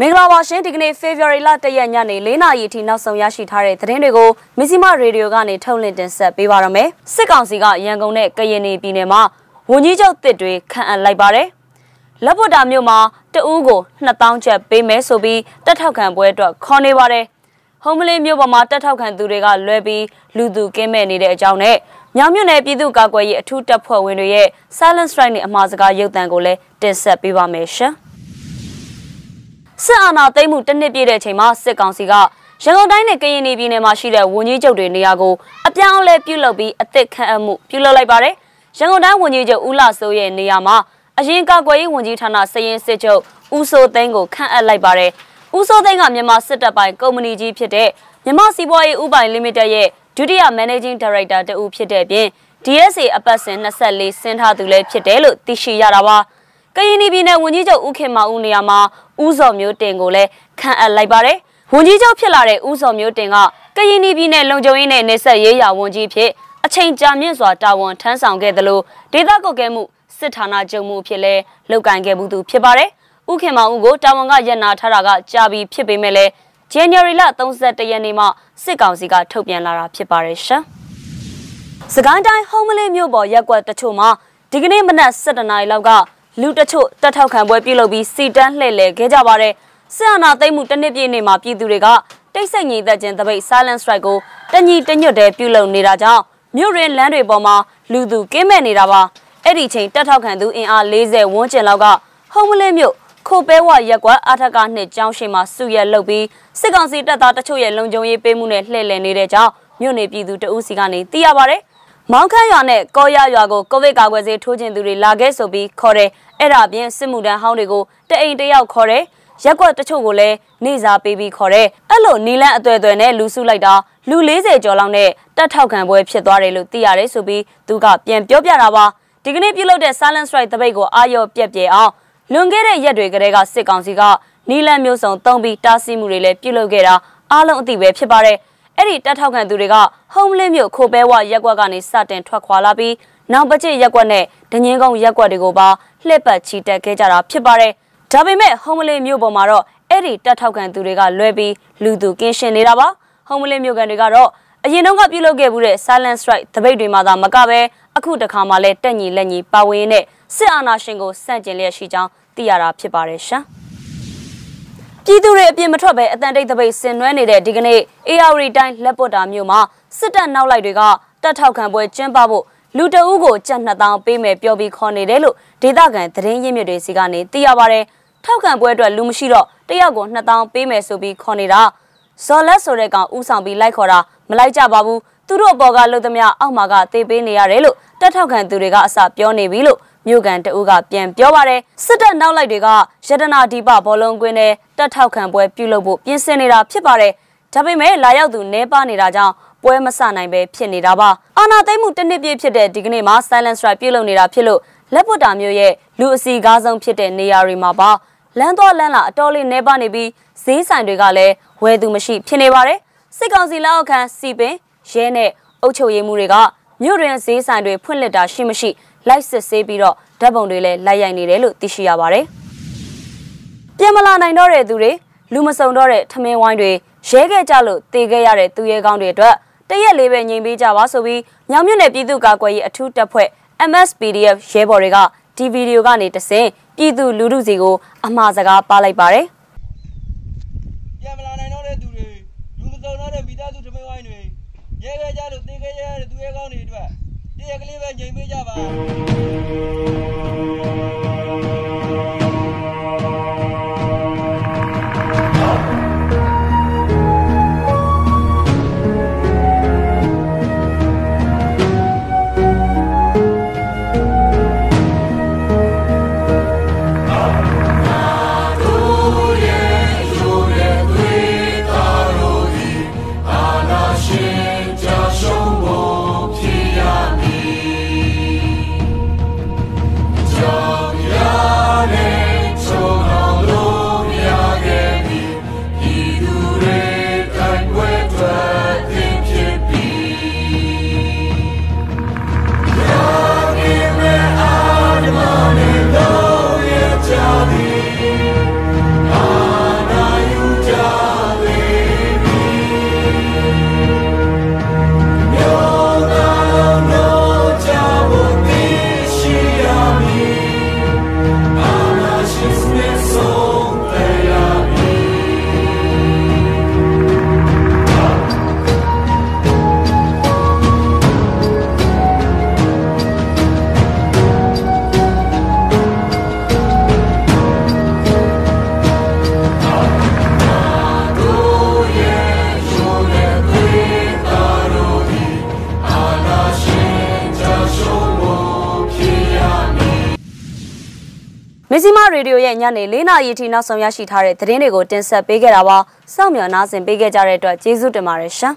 မင်္ဂလာပါရှင်ဒီကနေ့ February လ1ရက်ညနေ4နာရီအထိနောက်ဆုံးရရှိထားတဲ့သတင်းတွေကိုမစ္စည်းမရေဒီယိုကနေထုတ်လွှင့်တင်ဆက်ပေးပါရမယ်စစ်ကောင်စီကရန်ကုန်နဲ့ကရင်ပြည်နယ်မှာဝန်ကြီးချုပ်တစ်တွေခန့်အပ်လိုက်ပါတယ်လက်ပွတ်တာမြို့မှာတအူးကို2000ကျပ်ပေးမယ်ဆိုပြီးတက်ထောက်ခံပွဲအတွက်ခေါ်နေပါတယ်ဟုံးမလေးမြို့ပေါ်မှာတက်ထောက်ခံသူတွေကလွဲပြီးလူသူကင်းမဲ့နေတဲ့အကြောင်းနဲ့မြောင်မြို့နယ်ပြည်သူ့ကာကွယ်ရေးအထူးတပ်ဖွဲ့ဝင်တွေရဲ့ Silent Strike နဲ့အမှားစကားရုပ်သံကိုလည်းတင်ဆက်ပေးပါမယ်ရှင် စစ်အာဏာသိမ်းမှုတစ်နှစ်ပြည့်တဲ့အချိန်မှာစစ်ကောင်စီကရန်ကုန်တိုင်းနဲ့ကရင်ပြည်နယ်မှာရှိတဲ့ဝန်ကြီးချုပ်တွေနေရာကိုအပြောင်းအလဲပြုလုပ်ပြီးအသစ်ခန့်အပ်မှုပြုလုပ်လိုက်ပါတယ်။ရန်ကုန်တိုင်းဝန်ကြီးချုပ်ဦးလာစိုးရဲ့နေရာမှာအရင်ကာကွယ်ရေးဝန်ကြီးဌာနစရင်စစ်ချုပ်ဦးစိုးသိန်းကိုခန့်အပ်လိုက်ပါတယ်။ဦးစိုးသိန်းကမြန်မာစစ်တပ်ပိုင်းကုမ္ပဏီကြီးဖြစ်တဲ့မြန်မာစီးပွားရေးဥပိုင် limited ရဲ့ဒုတိယ managing director တဦးဖြစ်တဲ့အပြင် DSA အပတ်စဉ်24ဆင်းထားသူလည်းဖြစ်တယ်လို့သိရှိရတာပါ။ ကရင်ပြည်နယ်ဝန်ကြီးချုပ်ဦးခင်မောင်ဦးနေရာမှာဦးစော်မျိုးတင်ကိုလည်းခန့်အပ်လိုက်ပါတယ်။ဝန်ကြီးချုပ်ဖြစ်လာတဲ့ဦးစော်မျိုးတင်ကကရင်ပြည်နယ်လုံခြုံရေးနဲ့နေဆက်ရေးရာဝန်ကြီးဖြစ်အချိန်ကြာမြင့်စွာတာဝန်ထမ်းဆောင်ခဲ့တယ်လို့ဒေသကွက်ကဲမှုစစ်ဌာနချုပ်မှုဖြစ်လဲလုပ်ကင်ခဲ့မှုသူဖြစ်ပါတယ်။ဦးခင်မောင်ဦးကိုတာဝန်ကရက်နာထားတာကကြာပြီဖြစ်ပေမဲ့လည်း January လ31ရက်နေ့မှစစ်ကောင်စီကထုတ်ပြန်လာတာဖြစ်ပါတယ်ရှင်။စကိုင်းတိုင်းဟုံးမလေးမြို့ပေါ်ရက်ကွက်တချို့မှာဒီကနေ့မနက်7:00နာရီလောက်က လူတချို့တက်ထောက်ခံပွဲပြုလုပ်ပြီးစီတန်းလှည့်လည်ခဲ့ကြပါတယ်။စစ်အာဏာသိမ်းမှုတစ်နှစ်ပြည့်နေ့မှာပြည်သူတွေကတိတ်ဆိတ်ငြိမ်သက်ခြင်းတပိတ် Silent Strike ကိုတညီတညွတ်တည်းပြုလုပ်နေတာကြောင့်မြို့ရင်းလမ်းတွေပေါ်မှာလူသူကင်းမဲ့နေတာပါ။အဲ့ဒီချိန်တက်ထောက်ခံသူအင်အား40ဝန်းကျင်လောက်ကဟုံးမလင်းမြို့ခိုပဲဝရက်ကွက်အထက်ကနှစ်ကျောင်းရှိမှာစုရက်လုပ်ပြီးစစ်ကောင်စီတပ်သားတချို့ရဲ့လုံခြုံရေးပေးမှုနဲ့လှည့်လည်နေတဲ့ကြောင်းမြို့နယ်ပြည်သူတအုပ်စီကနေသိရပါဗျ။ မောင်းခမ်းရွာနဲ့ကောရရွာကိုကိုဗစ်ကာကွယ်ဆေးထိုးခြင်းသူတွေလာခဲ့ဆိုပြီးခေါ်တယ်အဲ့ဒါပြင်စစ်မှုတန်းဟောင်းတွေကိုတအိမ်တယောက်ခေါ်တယ်ရက်ကွက်တချို့ကိုလည်းနေစားပေးပြီးခေါ်တယ်အဲ့လိုနီလန်းအသွဲသွဲနဲ့လူစုလိုက်တာလူ40ကျော်လောက်နဲ့တက်ထောက်ခံပွဲဖြစ်သွားတယ်လို့သိရတယ်ဆိုပြီးသူကပြန်ပြောပြတာပါဒီကနေ့ပြုလုပ်တဲ့ Silent Strike တပိတ်ကိုအာရုံပြက်ပြဲအောင်လွန်ခဲ့တဲ့ရက်တွေကတည်းကစစ်ကောင်စီကနီလန်းမျိုးစုံတုံးပြီးတားဆီးမှုတွေလည်းပြုလုပ်ခဲ့တာအားလုံးအသိပဲဖြစ်ပါတယ် အဲ့ဒီတက်ထောက်ခံသူတွေကဟုံးလင်းမြို့ခိုပဲဝရက်ကွက်ကနေစတင်ထွက်ခွာလာပြီးနောက်ပကျစ်ရက်ကွက်နဲ့ဒငင်းကုန်းရက်ကွက်တွေကိုပါလှည့်ပတ်ချီတက်ခဲ့ကြတာဖြစ်ပါတယ်။ဒါပေမဲ့ဟုံးမလင်းမြို့ပေါ်မှာတော့အဲ့ဒီတက်ထောက်ခံသူတွေကလွဲပြီးလူသူကင်းရှင်းနေတာပါ။ဟုံးမလင်းမြို့ကန်တွေကတော့အရင်တုန်းကပြုလုပ်ခဲ့မှုတဲ့ Silent Strike တပိတ်တွေမှာသာမကပဲအခုတခါမှလည်းတက်ညီလက်ညီပါဝင်တဲ့စစ်အာဏာရှင်ကိုစန့်ကျင်လျက်ရှိကြောင်းသိရတာဖြစ်ပါတယ်ရှင်။ ပြည်သူတွေအပြင်မထွက်ပဲအတန်တိတ်တပိတ်ဆင်နွှဲနေတဲ့ဒီကနေ့ AR တိုင်းလက်ပွတ်တာမြို့မှာစစ်တပ်နောက်လိုက်တွေကတပ်ထောက်ခံပွဲကျင်းပဖို့လူတအုပ်ကိုကြက်2000ပေးမယ်ပြောပြီးခေါ်နေတယ်လို့ဒေသခံသတင်းရင်းမြစ်တွေစီကနေသိရပါဗျ။ထောက်ခံပွဲအတွက်လူမရှိတော့တယောက်ကို2000ပေးမယ်ဆိုပြီးခေါ်နေတာဇော်လက်ဆိုတဲ့ကောင်ဥဆောင်ပြီးလိုက်ခေါ်တာမလိုက်ကြပါဘူးသူတို့အပေါ်ကလှုပ်သမျှအောက်မှာကတေးပေးနေရတယ်လို့တက်ထောက်ခံသူတွေကအစပြောနေပြီလို့ မြို့ကန်တအုပ်ကပြန်ပြောပါတယ်စစ်တပ်နောက်လိုက်တွေကရတနာဒီပဘောလုံးကွင်းနဲ့တက်ထောက်ခံပွဲပြုလုပ်ဖို့ပြင်ဆင်နေတာဖြစ်ပါတယ်ဒါပေမဲ့လာရောက်သူနှဲပါနေတာကြောင့်ပွဲမဆနိုင်ပဲဖြစ်နေတာပါအာနာသိမ့်မှုတစ်နှစ်ပြည့်ဖြစ်တဲ့ဒီကနေ့မှာ Silent Strike ပြုလုပ်နေတာဖြစ်လို့လက်ပွတ်တာမျိုးရဲ့လူအစီကားဆုံးဖြစ်တဲ့နေရာတွေမှာပါလမ်းသွားလမ်းလာအတော်လေးနှဲပါနေပြီးဈေးဆိုင်တွေကလည်းဝယ်သူမရှိဖြစ်နေပါတယ်စစ်ကောင်စီလက်အောက်ခံစီပင်ရဲနဲ့အုပ်ချုပ်ရေးမှုတွေကမြို့တွင်ဈေးဆိုင်တွေဖွင့်လှစ်တာရှိမရှိ လိုက်စစ်ဆေးပြီးတော့ဓာတ်ပုံတွေလည်းလိုက်ရိုက်နေတယ်လို့သိရှိရပါတယ်။ပြန်မလာနိုင်တော့တဲ့သူတွေလူမစုံတော့တဲ့ထမင်းဝိုင်းတွေရဲခဲ့ကြလို့တေခဲ့ရတဲ့သူရဲကောင်းတွေအတွက်တရက်လေးပဲငြိမ်ပေးကြပါဆိုပြီးညောင်မြင့်နယ်ပြည်သူ့ကာကွယ်ရေးအထူးတပ်ဖွဲ့ MSPDF ရဲဘော်တွေကဒီဗီဒီယိုကနေတဆင့်ပြည်သူလူထုစီကိုအမှားစကားပါလိုက်ပါတယ်။ပြန်မလာနိုင်တော့တဲ့သူတွေလူမစုံတော့တဲ့မိသားစုထမင်းဝိုင်းတွေရဲခဲ့ကြလို့တေခဲ့ရတဲ့သူရဲကောင်းတွေအတွက် တရက်ကလေးပဲငြိမ်ပေးကြပါ မဇီမာရေဒီယိုရဲ့ညနေ၄နာရီထိနောက်ဆုံးရရှိထားတဲ့သတင်းတွေကိုတင်ဆက်ပေးခဲ့တာပါစောင့်မျှော်နားဆင်ပေးခဲ့ကြတဲ့အတွက်ကျေးဇူးတင်ပါတယ်ရှင်